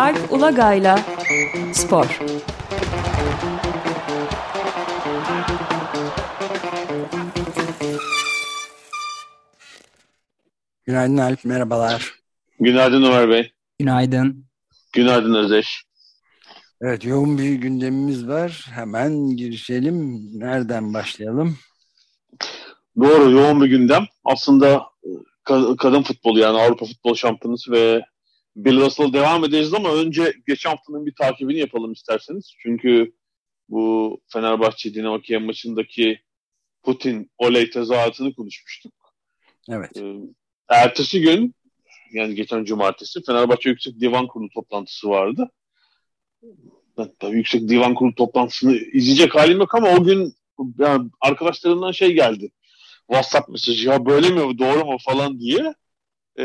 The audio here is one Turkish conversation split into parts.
Alp Ulagay'la Spor. Günaydın Alp, merhabalar. Günaydın Ömer Bey. Günaydın. Günaydın Özdeş. Evet, yoğun bir gündemimiz var. Hemen girişelim. Nereden başlayalım? Doğru, yoğun bir gündem. Aslında e, kadın futbolu yani Avrupa Futbol Şampiyonası ve Belarus'la devam edeceğiz ama önce geçen haftanın bir takibini yapalım isterseniz. Çünkü bu Fenerbahçe Dinamo Kiev maçındaki Putin oley tezahüratını konuşmuştuk. Evet. Ee, ertesi gün yani geçen cumartesi Fenerbahçe Yüksek Divan Kurulu toplantısı vardı. Hatta Yüksek Divan Kurulu toplantısını izleyecek halim yok ama o gün yani arkadaşlarımdan şey geldi. WhatsApp mesajı ya böyle mi doğru mu falan diye. E,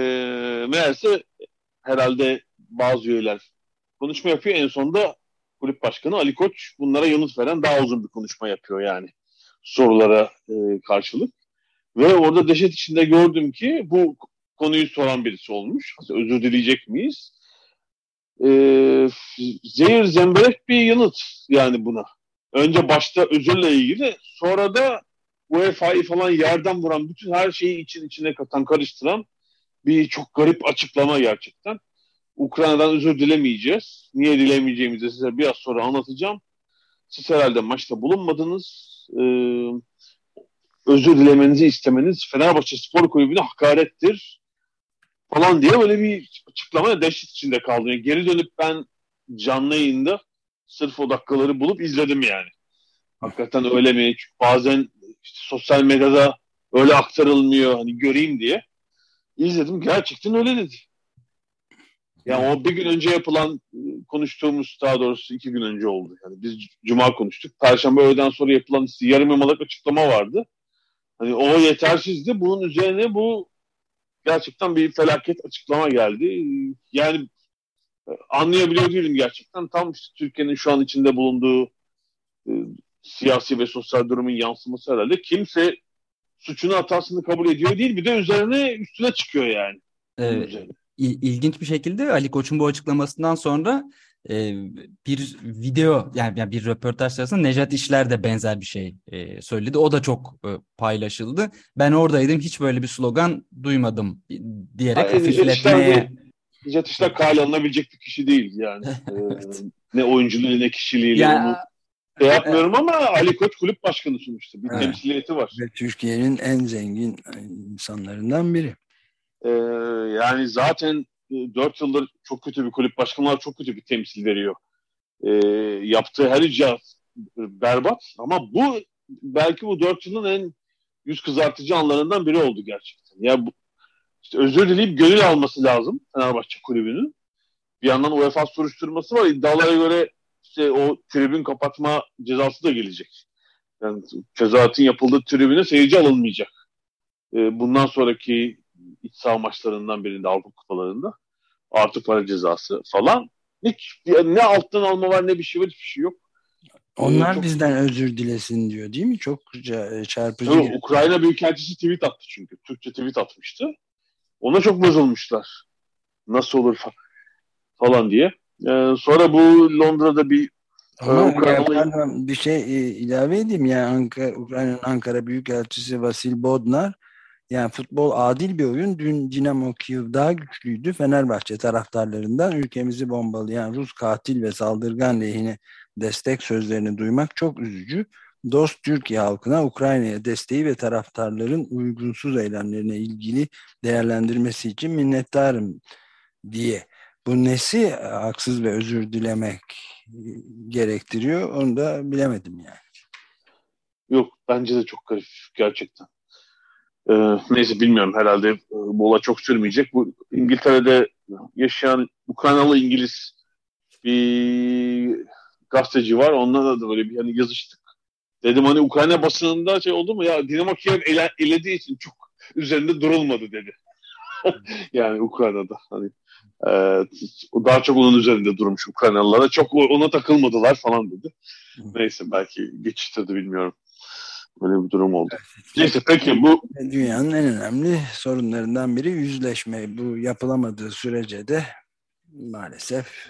meğerse herhalde bazı üyeler konuşma yapıyor. En sonunda kulüp başkanı Ali Koç bunlara yanıt veren daha uzun bir konuşma yapıyor yani sorulara e, karşılık. Ve orada dehşet içinde gördüm ki bu konuyu soran birisi olmuş. Özür dileyecek miyiz? E, zehir zemberek bir yanıt yani buna. Önce başta özürle ilgili sonra da UEFA'yı falan yerden vuran bütün her şeyi için içine katan karıştıran bir çok garip açıklama gerçekten. Ukrayna'dan özür dilemeyeceğiz. Niye dilemeyeceğimizi size biraz sonra anlatacağım. Siz herhalde maçta bulunmadınız. Ee, özür dilemenizi istemeniz Fenerbahçe Spor Kulübü'ne hakarettir falan diye böyle bir açıklama dehşet içinde kaldım. Yani geri dönüp ben canlı yayında sırf o dakikaları bulup izledim yani. Hakikaten öyle mi? Çünkü bazen işte sosyal medyada öyle aktarılmıyor hani göreyim diye. İzledim gerçekten öyle dedi. Yani o bir gün önce yapılan konuştuğumuz daha doğrusu iki gün önce oldu. Yani biz cuma konuştuk. Perşembe öğleden sonra yapılan yarım yamalak açıklama vardı. Hani o yetersizdi. Bunun üzerine bu gerçekten bir felaket açıklama geldi. Yani anlayabiliyor değilim gerçekten. Tam işte Türkiye'nin şu an içinde bulunduğu e, siyasi ve sosyal durumun yansıması herhalde. Kimse suçunu hatasını kabul ediyor değil. Bir de üzerine üstüne çıkıyor yani. Ee, ilginç bir şekilde Ali Koç'un bu açıklamasından sonra e, bir video yani, yani bir röportaj sırasında Nejat İşler de benzer bir şey e, söyledi. O da çok e, paylaşıldı. Ben oradaydım hiç böyle bir slogan duymadım diyerek Hayır, hafifletmeye... Nejat İşler kale alınabilecek bir kişi değil yani. evet. ee, ne oyunculuğu ne kişiliği. Yani, onu şey yapmıyorum ama Ali Koç kulüp başkanı sonuçta. Bir evet. temsiliyeti var. Ve Türkiye'nin en zengin insanlarından biri. Ee, yani zaten 4 e, yıldır çok kötü bir kulüp başkanlar çok kötü bir temsil veriyor. Ee, yaptığı her icraat berbat ama bu belki bu 4 yılın en yüz kızartıcı anlarından biri oldu gerçekten. Ya bu, işte özür dileyip gönül alması lazım Fenerbahçe kulübünün. Bir yandan UEFA soruşturması var. İddialara göre işte o tribün kapatma cezası da gelecek. Yani tezahüratın yapıldığı tribüne seyirci alınmayacak. Ee, bundan sonraki iç saha maçlarından birinde Avrupa kupalarında artı para cezası falan. Hiç ne alttan alma var ne bir şey var hiçbir şey yok. Onlar çok... bizden özür dilesin diyor değil mi? Çok çarpıcı. Yok, Ukrayna Büyükelçisi tweet attı çünkü. Türkçe tweet atmıştı. Ona çok bozulmuşlar. Nasıl olur falan diye. Ee, sonra bu Londra'da bir ama Ukraynalı... bir şey e, ilave edeyim yani Ankara, Ukrayna'nın Ankara Büyükelçisi Vasil Bodnar yani futbol adil bir oyun. Dün Dinamo Kiev daha güçlüydü. Fenerbahçe taraftarlarından ülkemizi bombalayan Rus katil ve saldırgan lehine destek sözlerini duymak çok üzücü. Dost Türkiye halkına Ukrayna'ya desteği ve taraftarların uygunsuz eylemlerine ilgili değerlendirmesi için minnettarım diye. Bu nesi haksız ve özür dilemek gerektiriyor onu da bilemedim yani. Yok bence de çok garip gerçekten. Ee, neyse bilmiyorum herhalde e, bu olay çok sürmeyecek. Bu İngiltere'de yaşayan Ukraynalı İngiliz bir gazeteci var. Onunla da böyle bir hani yazıştık. Dedim hani Ukrayna basınında şey oldu mu ya Dinamo Kiev ele, elediği için çok üzerinde durulmadı dedi. yani Ukrayna'da hani e, daha çok onun üzerinde durmuş Ukraynalılara. Çok ona takılmadılar falan dedi. Neyse belki geçiştirdi bilmiyorum. Böyle bir durum oldu. Neyse peki bu... Dünyanın en önemli sorunlarından biri yüzleşme. Bu yapılamadığı sürece de maalesef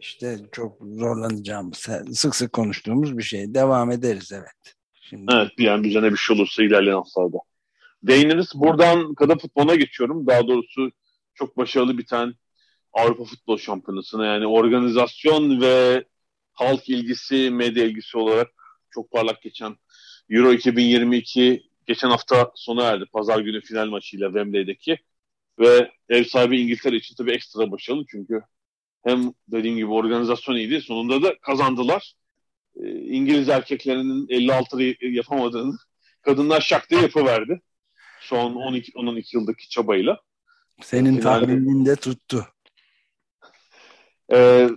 işte çok zorlanacağımız, sık sık konuştuğumuz bir şey. Devam ederiz evet. Şimdi... Evet bir an üzerine bir şey olursa ilerleyen haftalarda. Değiniriz. Buradan kadın futboluna geçiyorum. Daha doğrusu çok başarılı biten Avrupa Futbol Şampiyonası'na yani organizasyon ve halk ilgisi, medya ilgisi olarak çok parlak geçen Euro 2022 geçen hafta sona erdi. Pazar günü final maçıyla Wembley'deki ve ev sahibi İngiltere için tabii ekstra başarılı çünkü hem dediğim gibi organizasyon iyiydi. Sonunda da kazandılar. Ee, İngiliz erkeklerinin 56 yapamadığını kadınlar şak diye yapıverdi. Son 12 12 yıldaki çabayla. Senin tahminin de tuttu. Ee,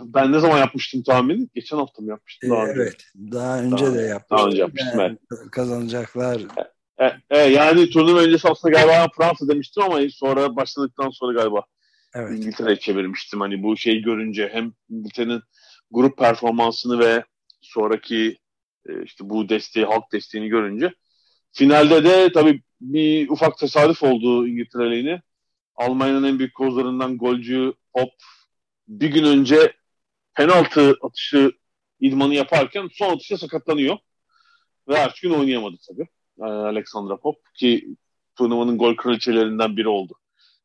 ben ne zaman yapmıştım tahmin? Geçen hafta mı yapmıştım? Daha evet. Önce. Daha önce daha, de yapmıştım. Daha önce yapmıştım. Yani, evet. Kazanacaklar. E, e, yani turnuva öncesi aslında galiba Fransa demiştim ama sonra başladıktan sonra galiba evet. İngiltere'ye çevirmiştim. Hani bu şeyi görünce hem İngiltere'nin grup performansını ve sonraki e, işte bu desteği, halk desteğini görünce finalde de tabii bir ufak tesadüf oldu İngiltere lehine. Almanya'nın en büyük kozlarından golcü Pop bir gün önce penaltı atışı idmanı yaparken son atışta sakatlanıyor. Ve her gün oynayamadı tabii. E, Alexandra Pop ki turnuvanın gol kraliçelerinden biri oldu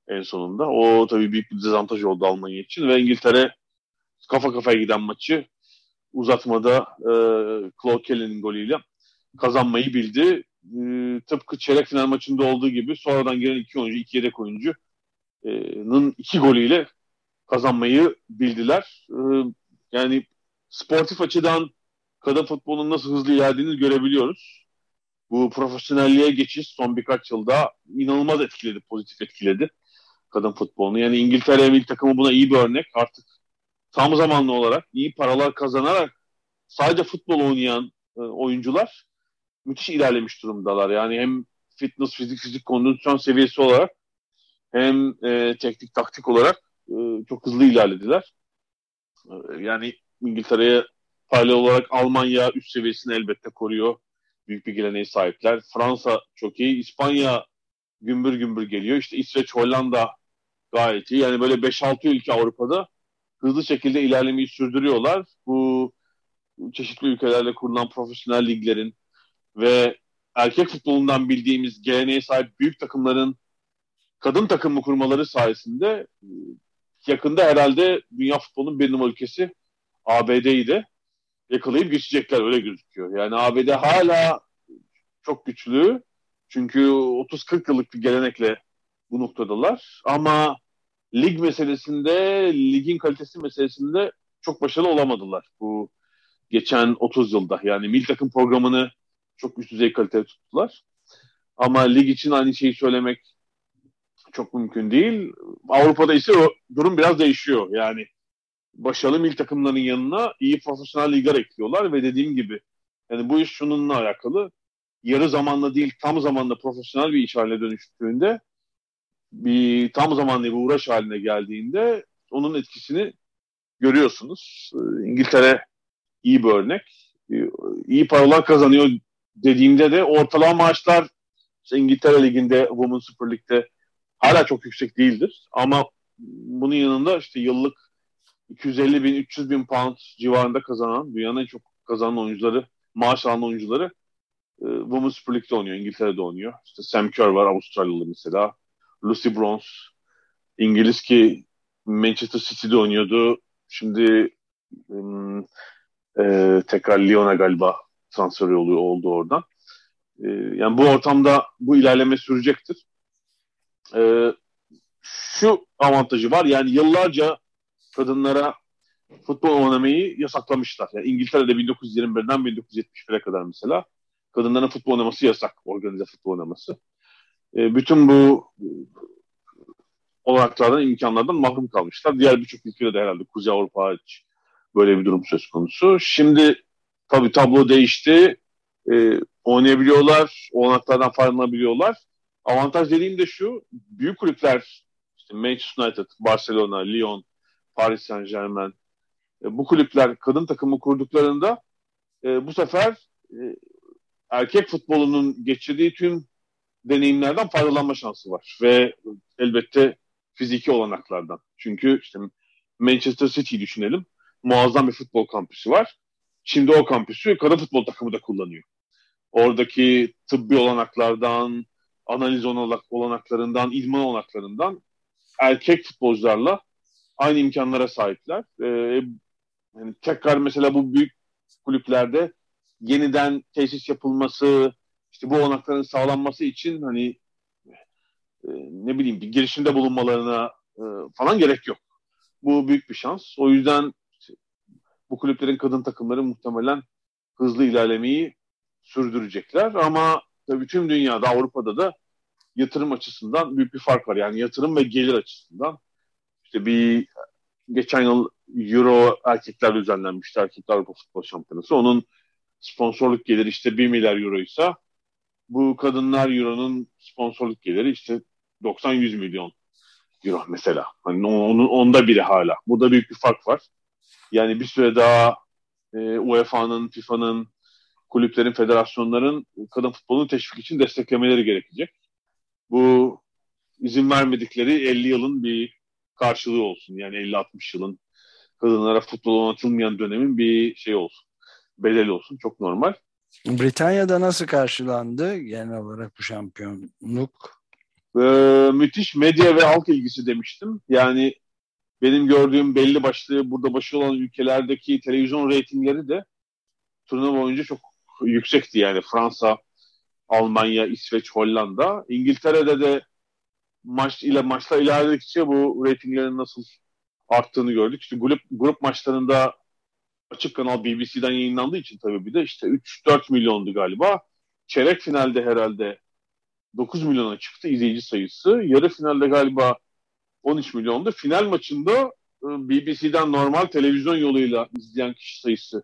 en sonunda. O tabii büyük bir dezavantaj oldu Almanya için ve İngiltere kafa kafaya giden maçı uzatmada e, Claude Kelly'nin golüyle kazanmayı bildi. E, tıpkı çeyrek final maçında olduğu gibi sonradan gelen iki oyuncu, iki yedek oyuncunun iki golüyle kazanmayı bildiler. E, yani sportif açıdan kadın futbolunun nasıl hızlı ilerlediğini görebiliyoruz. Bu profesyonelliğe geçiş son birkaç yılda inanılmaz etkiledi, pozitif etkiledi kadın futbolunu. Yani İngiltere milli takımı buna iyi bir örnek. Artık tam zamanlı olarak iyi paralar kazanarak sadece futbol oynayan e, oyuncular müthiş ilerlemiş durumdalar. Yani hem fitness, fizik, fizik kondisyon seviyesi olarak hem e, teknik, taktik olarak çok hızlı ilerlediler. E, yani İngiltere'ye paralel olarak Almanya üst seviyesini elbette koruyor. Büyük bir geleneğe sahipler. Fransa çok iyi. İspanya gümbür gümbür geliyor. İşte İsveç, Hollanda gayet iyi. Yani böyle 5-6 ülke Avrupa'da hızlı şekilde ilerlemeyi sürdürüyorlar. Bu çeşitli ülkelerle kurulan profesyonel liglerin ve erkek futbolundan bildiğimiz geleneğe sahip büyük takımların kadın takımı kurmaları sayesinde yakında herhalde dünya futbolunun bir numara ülkesi ABD'yi de yakalayıp geçecekler öyle gözüküyor. Yani ABD hala çok güçlü. Çünkü 30-40 yıllık bir gelenekle bu noktadalar. Ama lig meselesinde, ligin kalitesi meselesinde çok başarılı olamadılar bu geçen 30 yılda. Yani mil takım programını çok üst düzey kaliteli tuttular. Ama lig için aynı şeyi söylemek çok mümkün değil. Avrupa'da ise o durum biraz değişiyor. Yani başarılı mil takımların yanına iyi profesyonel ligler ekliyorlar ve dediğim gibi yani bu iş şununla alakalı. Yarı zamanlı değil tam zamanlı profesyonel bir iş haline dönüştüğünde bir tam zamanlı bir uğraş haline geldiğinde onun etkisini görüyorsunuz. Ee, İngiltere iyi bir örnek. Ee, iyi paralar kazanıyor dediğimde de ortalama maaşlar işte İngiltere Ligi'nde, Women's Super Lig'de hala çok yüksek değildir. Ama bunun yanında işte yıllık 250 bin, 300 bin pound civarında kazanan, dünyanın en çok kazanan oyuncuları, maaş alan oyuncuları e, Women's Super League'de oynuyor, İngiltere'de oynuyor. İşte Sam Kerr var, Avustralyalı mesela. Lucy Bronze, İngiliz ki Manchester City'de oynuyordu. Şimdi e, tekrar Lyon'a galiba transfer oluyor oldu oradan. E, yani bu ortamda bu ilerleme sürecektir. E, şu avantajı var yani yıllarca kadınlara futbol oynamayı yasaklamışlar. Yani İngiltere'de 1921'den 1971'e kadar mesela kadınların futbol oynaması yasak, organize futbol oynaması. E, bütün bu olanaklardan, imkanlardan mahrum kalmışlar. Diğer birçok ülkede de herhalde Kuzey Avrupa hariç böyle bir durum söz konusu. Şimdi tabii tablo değişti. E, oynayabiliyorlar, olanaklardan faydalanabiliyorlar. Avantaj dediğim de şu, büyük kulüpler, işte Manchester United, Barcelona, Lyon, Paris Saint Germain, e, bu kulüpler kadın takımı kurduklarında e, bu sefer e, erkek futbolunun geçirdiği tüm deneyimlerden faydalanma şansı var. Ve elbette fiziki olanaklardan. Çünkü işte Manchester City düşünelim. Muazzam bir futbol kampüsü var. Şimdi o kampüsü kadın futbol takımı da kullanıyor. Oradaki tıbbi olanaklardan, analiz olanaklarından, idman olanaklarından erkek futbolcularla aynı imkanlara sahipler. Ee, yani tekrar mesela bu büyük kulüplerde yeniden tesis yapılması, işte bu olanakların sağlanması için hani e, ne bileyim bir girişimde bulunmalarına e, falan gerek yok. Bu büyük bir şans. O yüzden bu kulüplerin kadın takımları muhtemelen hızlı ilerlemeyi sürdürecekler ama tabii tüm dünyada Avrupa'da da yatırım açısından büyük bir fark var. Yani yatırım ve gelir açısından. İşte bir geçen yıl Euro erkekler düzenlenmişti. Erkekler Avrupa Futbol Şampiyonası. Onun sponsorluk geliri işte 1 milyar euro ise bu kadınlar Euro'nun sponsorluk geliri işte 90-100 milyon euro mesela. Hani onun onda biri hala. Burada büyük bir fark var. Yani bir süre daha e, UEFA'nın, FIFA'nın, kulüplerin, federasyonların kadın futbolunu teşvik için desteklemeleri gerekecek. Bu izin vermedikleri 50 yılın bir karşılığı olsun. Yani 50-60 yılın kadınlara futbol oynatılmayan dönemin bir şey olsun. Bedeli olsun. Çok normal. Britanya'da nasıl karşılandı genel olarak bu şampiyonluk? Ee, müthiş medya ve halk ilgisi demiştim. Yani benim gördüğüm belli başlı burada başı olan ülkelerdeki televizyon reytingleri de turnuva boyunca çok yüksekti. Yani Fransa, Almanya, İsveç, Hollanda. İngiltere'de de maç ile maçla ilerledikçe bu reytinglerin nasıl arttığını gördük. İşte grup, grup maçlarında açık kanal BBC'den yayınlandığı için tabii bir de işte 3-4 milyondu galiba. Çeyrek finalde herhalde 9 milyona çıktı izleyici sayısı. Yarı finalde galiba 13 milyondu. Final maçında e, BBC'den normal televizyon yoluyla izleyen kişi sayısı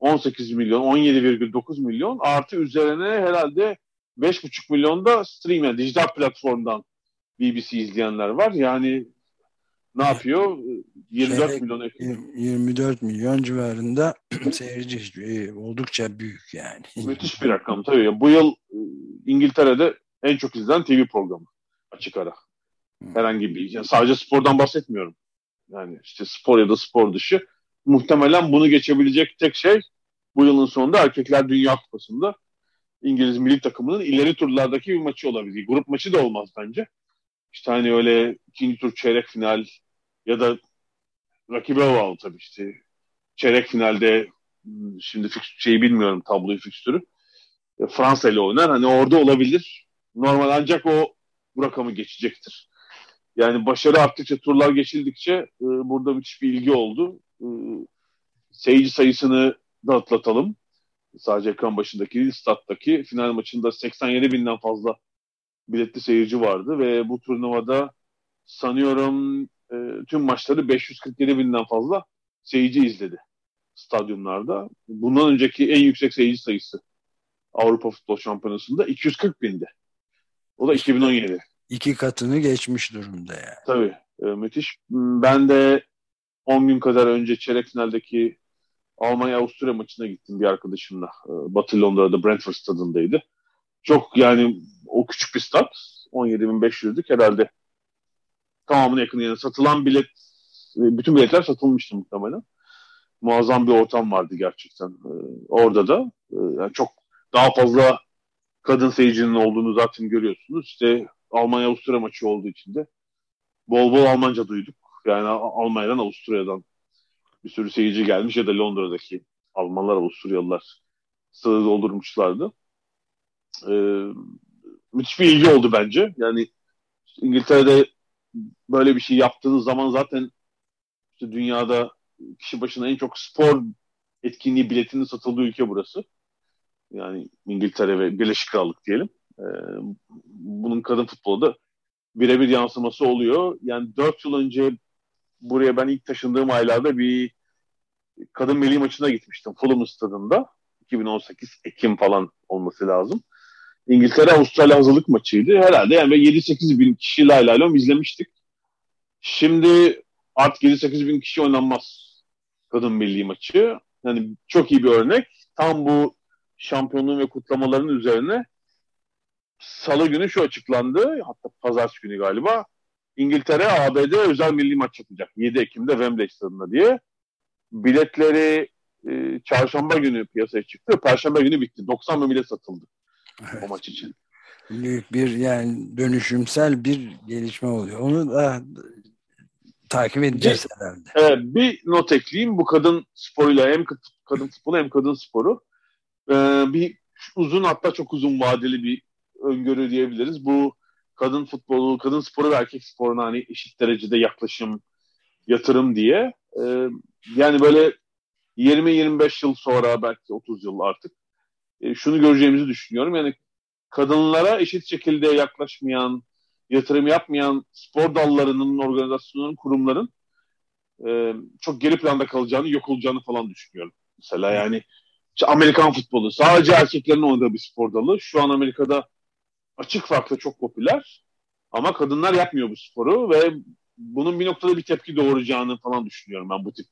18 milyon, 17,9 milyon artı üzerine herhalde 5,5 milyon da stream yani dijital platformdan BBC izleyenler var. Yani ne yapıyor? 24 Çeyrek, milyon 24 milyon civarında seyirci e, oldukça büyük yani. Müthiş bir rakam tabii. Bu yıl e, İngiltere'de en çok izlenen TV programı açık ara. Herhangi bir yani sadece spordan bahsetmiyorum. Yani işte spor ya da spor dışı muhtemelen bunu geçebilecek tek şey bu yılın sonunda Erkekler Dünya Kupası'nda İngiliz milli takımının ileri turlardaki bir maçı olabilir. Grup maçı da olmaz bence. İşte hani öyle ikinci tur çeyrek final ya da rakibe bağlı tabii işte. Çeyrek finalde hmm, şimdi şeyi bilmiyorum tabloyu fikstürü. E, Fransa ile oynar. Hani orada olabilir. Normal ancak o bu rakamı geçecektir. Yani başarı arttıkça, turlar geçildikçe e, burada müthiş bir ilgi oldu. E, seyirci sayısını da atlatalım. Sadece ekran başındaki stat'taki final maçında 87 binden fazla biletli seyirci vardı ve bu turnuvada sanıyorum e, tüm maçları 547 binden fazla seyirci izledi stadyumlarda. Bundan önceki en yüksek seyirci sayısı Avrupa Futbol Şampiyonası'nda 240 bindi. O da 2017. İki katını geçmiş durumda yani. Tabii. E, müthiş. Ben de 10 gün kadar önce çeyrek finaldeki Almanya-Avusturya maçına gittim bir arkadaşımla. E, Batı Londra'da Brentford stadındaydı. Çok yani o küçük bir stat. 17.500'lük herhalde tamamına yakın yani satılan bilet bütün biletler satılmıştı muhtemelen. Muazzam bir ortam vardı gerçekten ee, orada da. Ee, yani çok daha fazla kadın seyircinin olduğunu zaten görüyorsunuz. İşte Almanya-Avusturya maçı olduğu için de bol bol Almanca duyduk. Yani Almanya'dan, Avusturya'dan bir sürü seyirci gelmiş ya da Londra'daki Almanlar, Avusturyalılar stadı doldurmuşlardı. Ee, müthiş bir ilgi oldu bence. Yani İngiltere'de böyle bir şey yaptığınız zaman zaten işte dünyada kişi başına en çok spor etkinliği biletinin satıldığı ülke burası. Yani İngiltere ve Birleşik Krallık diyelim. Ee, bunun kadın futbolu da birebir yansıması oluyor. Yani 4 yıl önce buraya ben ilk taşındığım aylarda bir kadın milli maçına gitmiştim Fulham stadında. 2018 Ekim falan olması lazım. İngiltere Avustralya hazırlık maçıydı. Herhalde yani 7-8 bin kişi lay lay izlemiştik. Şimdi artık 7-8 bin kişi oynanmaz kadın milli maçı. Yani çok iyi bir örnek. Tam bu şampiyonluğun ve kutlamaların üzerine salı günü şu açıklandı. Hatta pazartesi günü galiba. İngiltere, ABD özel milli maç yapacak. 7 Ekim'de Wembley Stadı'nda diye. Biletleri e, çarşamba günü piyasaya çıktı. Perşembe günü bitti. 90 bin bilet satıldı evet. o maç için. Büyük bir yani dönüşümsel bir gelişme oluyor. Onu da takip edeceğiz bir, herhalde. Evet, bir not ekleyeyim. Bu kadın sporuyla hem kadın futbolu hem kadın sporu. Ee, bir uzun hatta çok uzun vadeli bir öngörü diyebiliriz. Bu kadın futbolu, kadın sporu ve erkek sporuna hani eşit derecede yaklaşım, yatırım diye. Ee, yani böyle 20-25 yıl sonra belki 30 yıl artık e, şunu göreceğimizi düşünüyorum. Yani kadınlara eşit şekilde yaklaşmayan, yatırım yapmayan spor dallarının, organizasyonların, kurumların e, çok geri planda kalacağını, yok olacağını falan düşünüyorum. Mesela yani Amerikan futbolu sadece erkeklerin oynadığı bir spor dalı. Şu an Amerika'da açık farklı çok popüler ama kadınlar yapmıyor bu sporu ve bunun bir noktada bir tepki doğuracağını falan düşünüyorum ben bu tip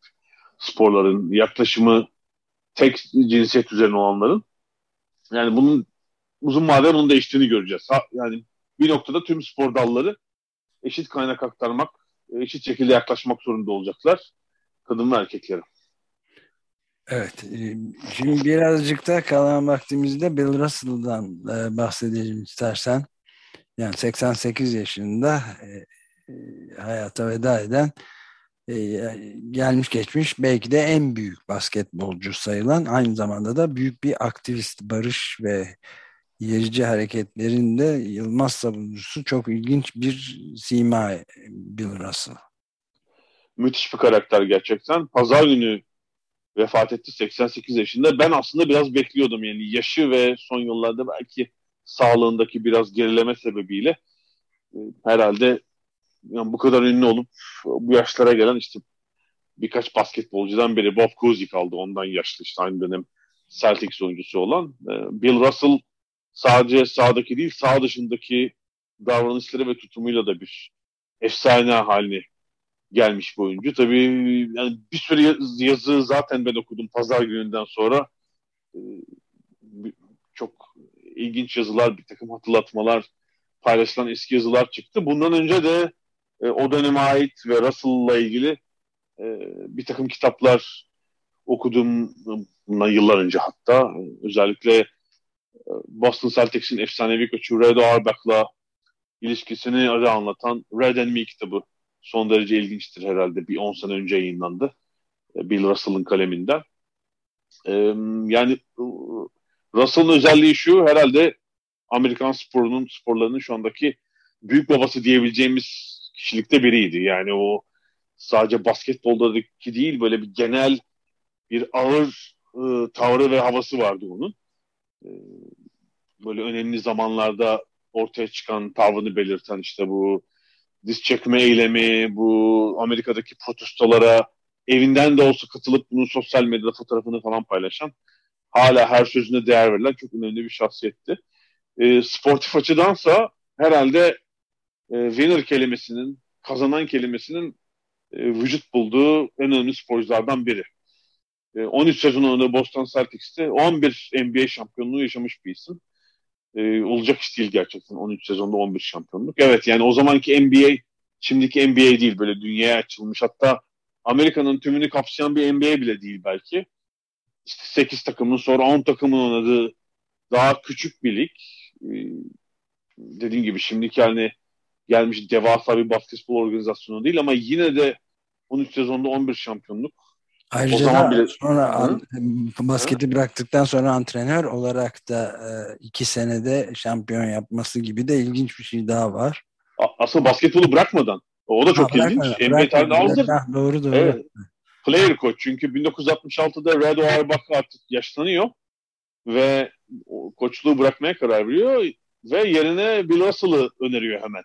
sporların yaklaşımı tek cinsiyet üzerine olanların. Yani bunun uzun vadede bunun değiştiğini göreceğiz. Yani bir noktada tüm spor dalları eşit kaynak aktarmak, eşit şekilde yaklaşmak zorunda olacaklar. Kadın ve erkeklere. Evet. E, şimdi birazcık da kalan vaktimizde Bill Russell'dan e, bahsedelim istersen. Yani 88 yaşında e, hayata veda eden gelmiş geçmiş belki de en büyük basketbolcu sayılan aynı zamanda da büyük bir aktivist barış ve yerici hareketlerinde Yılmaz savunucusu çok ilginç bir sima Bill Russell. Müthiş bir karakter gerçekten. Pazar günü vefat etti 88 yaşında. Ben aslında biraz bekliyordum yani yaşı ve son yıllarda belki sağlığındaki biraz gerileme sebebiyle e, herhalde yani bu kadar ünlü olup bu yaşlara gelen işte birkaç basketbolcudan biri Bob Cousy kaldı ondan yaşlı işte aynı dönem Celtics oyuncusu olan. E, Bill Russell sadece sahadaki değil sağ dışındaki davranışları ve tutumuyla da bir efsane haline gelmiş bu oyuncu. Tabii yani bir sürü yazı zaten ben okudum pazar gününden sonra. Ee, çok ilginç yazılar, bir takım hatırlatmalar, paylaşılan eski yazılar çıktı. Bundan önce de e, o döneme ait ve Russell'la ilgili e, bir takım kitaplar okudum bundan yıllar önce hatta. Özellikle e, Boston Celtics'in efsanevi koçu Red Auerbach'la ilişkisini anlatan Red and Me kitabı son derece ilginçtir herhalde. Bir 10 sene önce yayınlandı. E, Bill Russell'ın kaleminden. E, yani e, Russell'ın özelliği şu herhalde Amerikan sporunun sporlarının şu andaki büyük babası diyebileceğimiz kişilikte biriydi. Yani o sadece basketboldaki değil böyle bir genel bir ağır e, tavrı ve havası vardı onun. E, böyle önemli zamanlarda ortaya çıkan tavrını belirten işte bu diz çekme eylemi, bu Amerika'daki protestolara evinden de olsa katılıp bunun sosyal medyada fotoğrafını falan paylaşan hala her sözüne değer verilen çok önemli bir şahsiyetti. E, sportif açıdansa herhalde e, winner kelimesinin, kazanan kelimesinin e, vücut bulduğu en önemli sporculardan biri. E, 13 sezon önünde Boston Celtics'te 11 NBA şampiyonluğu yaşamış bir isim e, olacak iş değil gerçekten. 13 sezonda 11 şampiyonluk. Evet yani o zamanki NBA şimdiki NBA değil böyle dünyaya açılmış. Hatta Amerika'nın tümünü kapsayan bir NBA bile değil belki. İşte 8 takımın sonra 10 takımın oynadığı daha küçük bir lig. Ee, dediğim gibi şimdiki haline gelmiş devasa bir basketbol organizasyonu değil ama yine de 13 sezonda 11 şampiyonluk Ayrıca o zaman bile... sonra an, basketi Hı? bıraktıktan sonra antrenör olarak da e, iki senede şampiyon yapması gibi de ilginç bir şey daha var. Aslında basketbolu bırakmadan. O da çok ha, ilginç. NBA tarihinde aldı. Doğru doğru. Evet. Player coach çünkü 1966'da Red Auerbach artık yaşlanıyor ve koçluğu bırakmaya karar veriyor ve yerine Bill Russell'ı öneriyor hemen.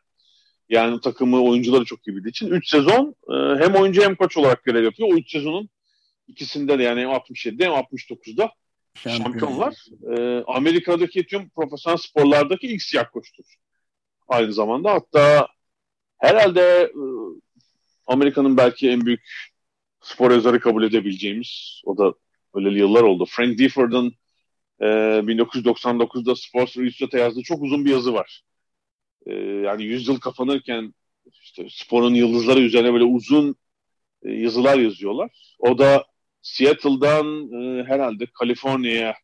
Yani takımı oyuncuları çok iyi bildiği için 3 sezon e, hem oyuncu hem koç olarak görev yapıyor. O 3 sezonun İkisinde de yani hem 67'de hem 69'da şampiyon, şampiyonlar. Ee, Amerika'daki tüm profesyonel sporlardaki ilk siyah koçtur. Aynı zamanda hatta herhalde e, Amerika'nın belki en büyük spor yazarı kabul edebileceğimiz o da öyle yıllar oldu. Frank Difford'un e, 1999'da Sports Illustrated'e yazdığı çok uzun bir yazı var. E, yani 100 yıl kapanırken işte sporun yıldızları üzerine böyle uzun e, yazılar yazıyorlar. O da Seattle'dan e, herhalde Kaliforniya'ya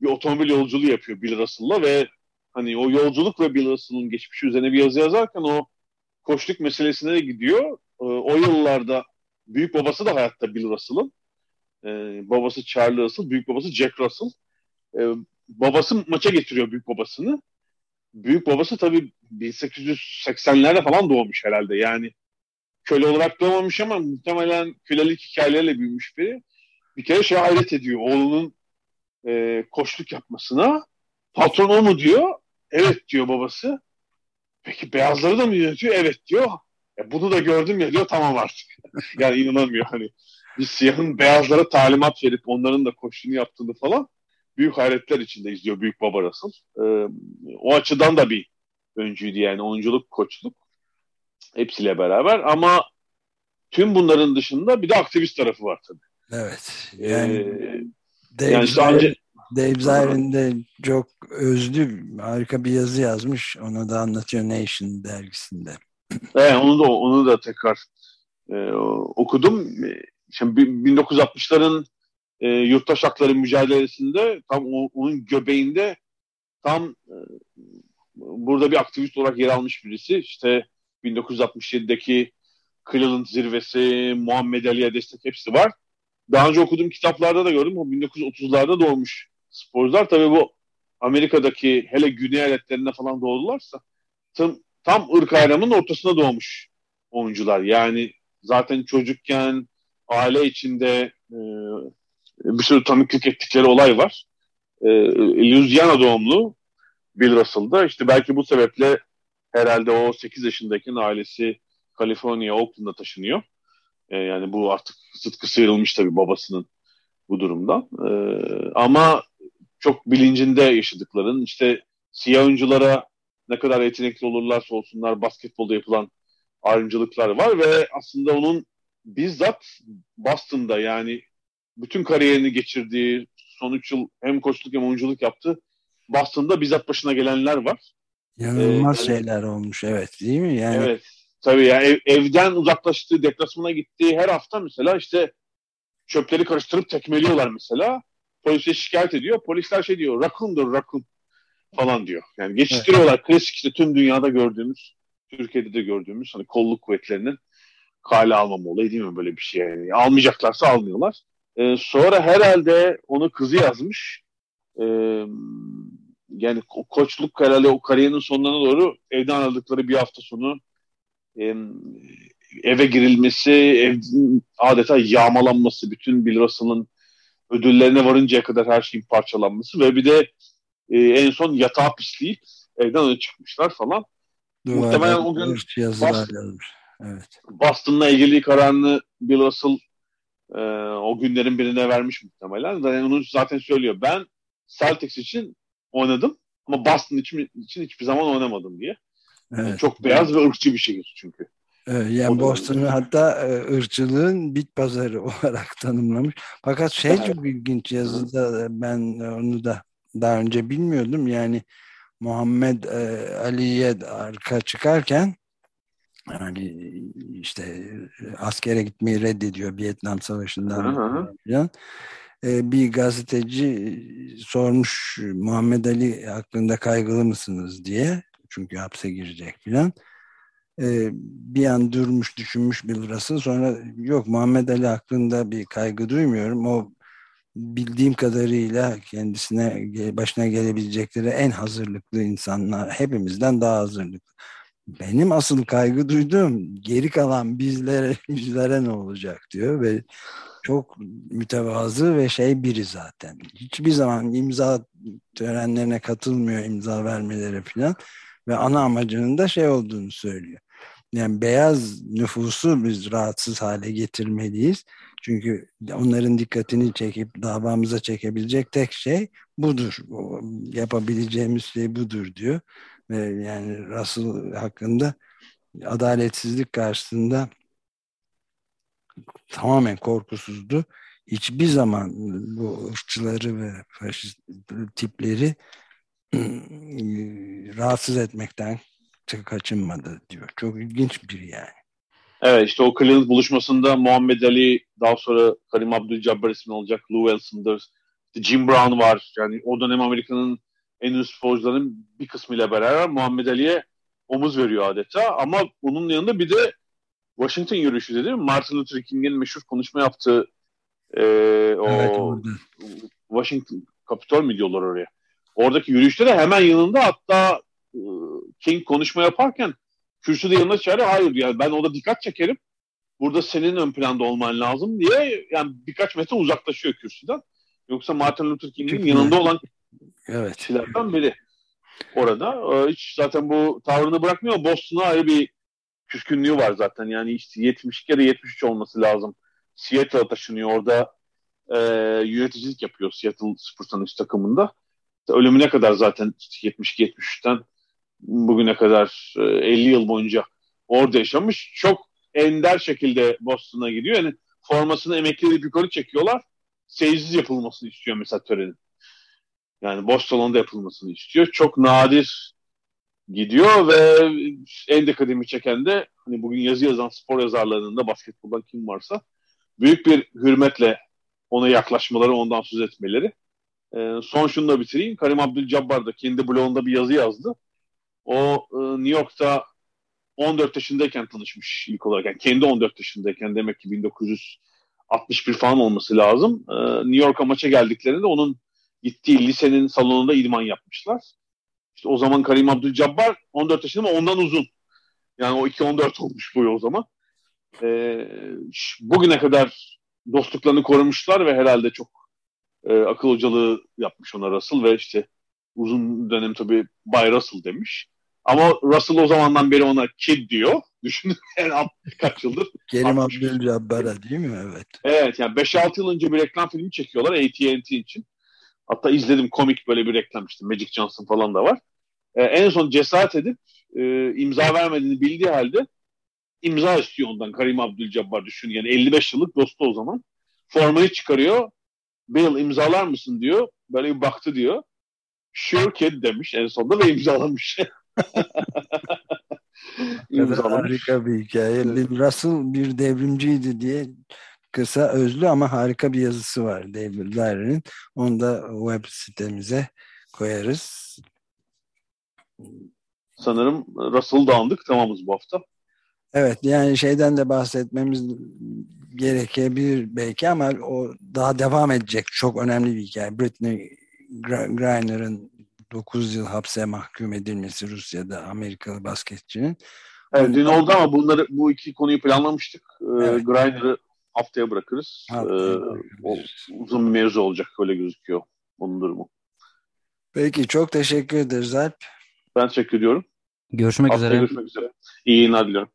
bir otomobil yolculuğu yapıyor Bill Russell'la ve hani o yolculuk ve Bill Russell'ın geçmişi üzerine bir yazı yazarken o koçluk meselesine de gidiyor. E, o yıllarda büyük babası da hayatta Bill Russell'ın. E, babası Charlie Russell, büyük babası Jack Russell. E, babası maça getiriyor büyük babasını. Büyük babası tabii 1880'lerde falan doğmuş herhalde. Yani köle olarak doğmamış ama muhtemelen kölelik hikayelerle büyümüş biri. Bir kere şey hayret ediyor. Oğlunun e, koçluk yapmasına. Patron o mu diyor. Evet diyor babası. Peki beyazları da mı yönetiyor? Evet diyor. E, bunu da gördüm ya diyor tamam artık. yani inanamıyor hani. Bir siyahın beyazlara talimat verip onların da koştuğunu yaptığını falan büyük hayretler içinde izliyor Büyük Baba Russell. Ee, o açıdan da bir öncüydü yani oyunculuk, koçluk hepsiyle beraber ama tüm bunların dışında bir de aktivist tarafı var tabii. Evet. Yani, ee, Dave, yani sadece... Dave Zirin de çok özlü harika bir yazı yazmış. Onu da anlatıyor Nation dergisinde. Evet, onu da onu da tekrar e, okudum. Şimdi 1960'ların e, yurttaş hakları mücadelesinde tam o, onun göbeğinde tam e, burada bir aktivist olarak yer almış birisi. İşte 1967'deki Cleveland zirvesi, Muhammed Ali'ye destek hepsi var. Daha önce okuduğum kitaplarda da gördüm. O 1930'larda doğmuş sporcular. Tabii bu Amerika'daki hele güney eyaletlerinde falan doğdularsa tam, tam ırk ayrımının ortasına doğmuş oyuncular. Yani zaten çocukken aile içinde e, bir sürü tanıklık ettikleri olay var. E, Louisiana doğumlu Bill Russell'da. İşte belki bu sebeple herhalde o 8 yaşındayken ailesi Kaliforniya, Oakland'a taşınıyor. E, yani bu artık sıtkı sıyrılmış tabii babasının bu durumdan. E, ama çok bilincinde yaşadıkların işte siyah oyunculara ne kadar yetenekli olurlarsa olsunlar basketbolda yapılan ayrımcılıklar var ve aslında onun bizzat Boston'da yani bütün kariyerini geçirdiği son 3 yıl hem koçluk hem oyunculuk yaptı. Boston'da bizzat başına gelenler var. İnanılmaz ee, şeyler olmuş evet değil mi? Yani... Evet. Tabii yani ev, evden uzaklaştığı, deplasmana gittiği her hafta mesela işte çöpleri karıştırıp tekmeliyorlar mesela. Polise şikayet ediyor. Polisler şey diyor, rakundur rakun falan diyor. Yani geçiştiriyorlar. Evet. Klasik işte tüm dünyada gördüğümüz, Türkiye'de de gördüğümüz hani kolluk kuvvetlerinin kale almama olayı değil mi böyle bir şey yani. Almayacaklarsa almıyorlar. Ee, sonra herhalde onu kızı yazmış. Ee, yani koçluk herhalde o kariyerinin sonuna doğru evden aldıkları bir hafta sonu e, eve girilmesi, ev, adeta yağmalanması, bütün Bill Russell'ın ödüllerine varıncaya kadar her şeyin parçalanması ve bir de e, en son yatağa pisleyip evden öne çıkmışlar falan. Duvarda Muhtemelen o gün Boston, evet. Boston'la ilgili kararını Bill Russell e, o günlerin birine vermiş muhtemelen. Yani onu zaten söylüyor. Ben Celtics için oynadım ama Boston için, için hiçbir zaman oynamadım diye. Evet. çok beyaz ve ırkçı bir şehir çünkü. Evet, yani Boston'u hatta e, ırkçılığın bit pazarı olarak tanımlamış. Fakat şey evet. çok ilginç yazıda ben onu da daha önce bilmiyordum. Yani Muhammed e, Ali'ye arka çıkarken yani işte askere gitmeyi reddediyor Vietnam Savaşı'ndan falan. Ee, bir gazeteci sormuş Muhammed Ali hakkında kaygılı mısınız diye. Çünkü hapse girecek falan. Ee, bir an durmuş düşünmüş Bill Russell. Sonra yok Muhammed Ali hakkında bir kaygı duymuyorum. O bildiğim kadarıyla kendisine başına gelebilecekleri en hazırlıklı insanlar hepimizden daha hazırlıklı. Benim asıl kaygı duyduğum geri kalan bizlere bizlere ne olacak diyor ve çok mütevazı ve şey biri zaten. Hiçbir zaman imza törenlerine katılmıyor imza vermeleri falan ve ana amacının da şey olduğunu söylüyor. Yani beyaz nüfusu biz rahatsız hale getirmeliyiz. Çünkü onların dikkatini çekip davamıza çekebilecek tek şey budur. Yapabileceğimiz şey budur diyor. Ve yani Russell hakkında adaletsizlik karşısında tamamen korkusuzdu. Hiçbir zaman bu ırkçıları ve faşist tipleri rahatsız etmekten, kaçınmadı diyor. Çok ilginç biri yani. Evet işte o Cleveland buluşmasında Muhammed Ali daha sonra Karim Abdul-Jabbar ismi olacak. Lou Wilson'dır. İşte Jim Brown var. Yani o dönem Amerika'nın en üst sporcuların bir kısmıyla beraber Muhammed Ali'ye omuz veriyor adeta. Ama bunun yanında bir de Washington yürüyüşü dedi. Martin Luther King'in meşhur konuşma yaptığı e, o evet, Washington Kapitol mi diyorlar oraya. Oradaki yürüyüşte de hemen yanında hatta e, King konuşma yaparken kürsüde yanına çağırıyor. Hayır yani ben orada dikkat çekerim. Burada senin ön planda olman lazım diye yani birkaç metre uzaklaşıyor kürsüden. Yoksa Martin Luther King'in yanında olan evet. kişilerden biri orada. E, hiç zaten bu tavrını bırakmıyor. Boston'a ayrı bir küskünlüğü var zaten. Yani işte 72 ya da 73 olması lazım. Seattle'a taşınıyor. Orada e, yöneticilik yapıyor Seattle Supersonics takımında. Ölümüne kadar zaten 72-73'ten bugüne kadar 50 e, yıl boyunca orada yaşamış. Çok ender şekilde Boston'a gidiyor. Yani formasını emekli edip yukarı çekiyorlar. Seyirsiz yapılmasını istiyor mesela törenin. Yani boş salonda yapılmasını istiyor. Çok nadir gidiyor ve en dikkatimi çeken de hani bugün yazı yazan spor yazarlarının da basketboldan kim varsa büyük bir hürmetle ona yaklaşmaları, ondan söz etmeleri. E, son şunu da bitireyim. Karim Abdül-Jabbar da kendi blogunda bir yazı yazdı. O e, New York'ta 14 yaşındayken tanışmış ilk olarak. Yani kendi 14 yaşındayken demek ki 1961 falan olması lazım. E, New York'a maça geldiklerinde onun gittiği lisenin salonunda idman yapmışlar. İşte o zaman Karim Abdül-Jabbar 14 yaşında ama ondan uzun. Yani o 2-14 olmuş boyu o zaman. E, bugüne kadar dostluklarını korumuşlar ve herhalde çok e, akıl hocalığı yapmış ona Russell ve işte uzun dönem tabii Bay Russell demiş. Ama Russell o zamandan beri ona kid diyor. Düşünün yani kaç yıldır. Kerim Abdülcabbar'a değil mi? Evet. Evet yani 5-6 yıl önce bir reklam filmi çekiyorlar AT&T için. Hatta izledim komik böyle bir reklam işte Magic Johnson falan da var. Ee, en son cesaret edip e, imza vermediğini bildiği halde imza istiyor ondan Karim Abdülcabbar düşün. Yani 55 yıllık dostu o zaman. Formayı çıkarıyor. Bill imzalar mısın diyor. Böyle bir baktı diyor. Sure kid demiş en sonunda ve imzalamış. imzalamış. Harika bir hikaye. Russell bir devrimciydi diye kısa özlü ama harika bir yazısı var David Lyre'ın. Onu da web sitemize koyarız. Sanırım Russell dağındık tamamız bu hafta. Evet yani şeyden de bahsetmemiz gerekebilir belki ama o daha devam edecek çok önemli bir hikaye. Britney Griner'ın 9 yıl hapse mahkum edilmesi Rusya'da Amerikalı basketçinin. Evet dün oldu ama bunları bu iki konuyu planlamıştık. Ee, evet. Griner'ı haftaya bırakırız. Haftaya ee, o, uzun bir mevzu olacak öyle gözüküyor onun durumu. Peki çok teşekkür ederiz Alp. Ben teşekkür ediyorum. Görüşmek haftaya üzere. Görüşmek üzere. İyi yayınlar diliyorum.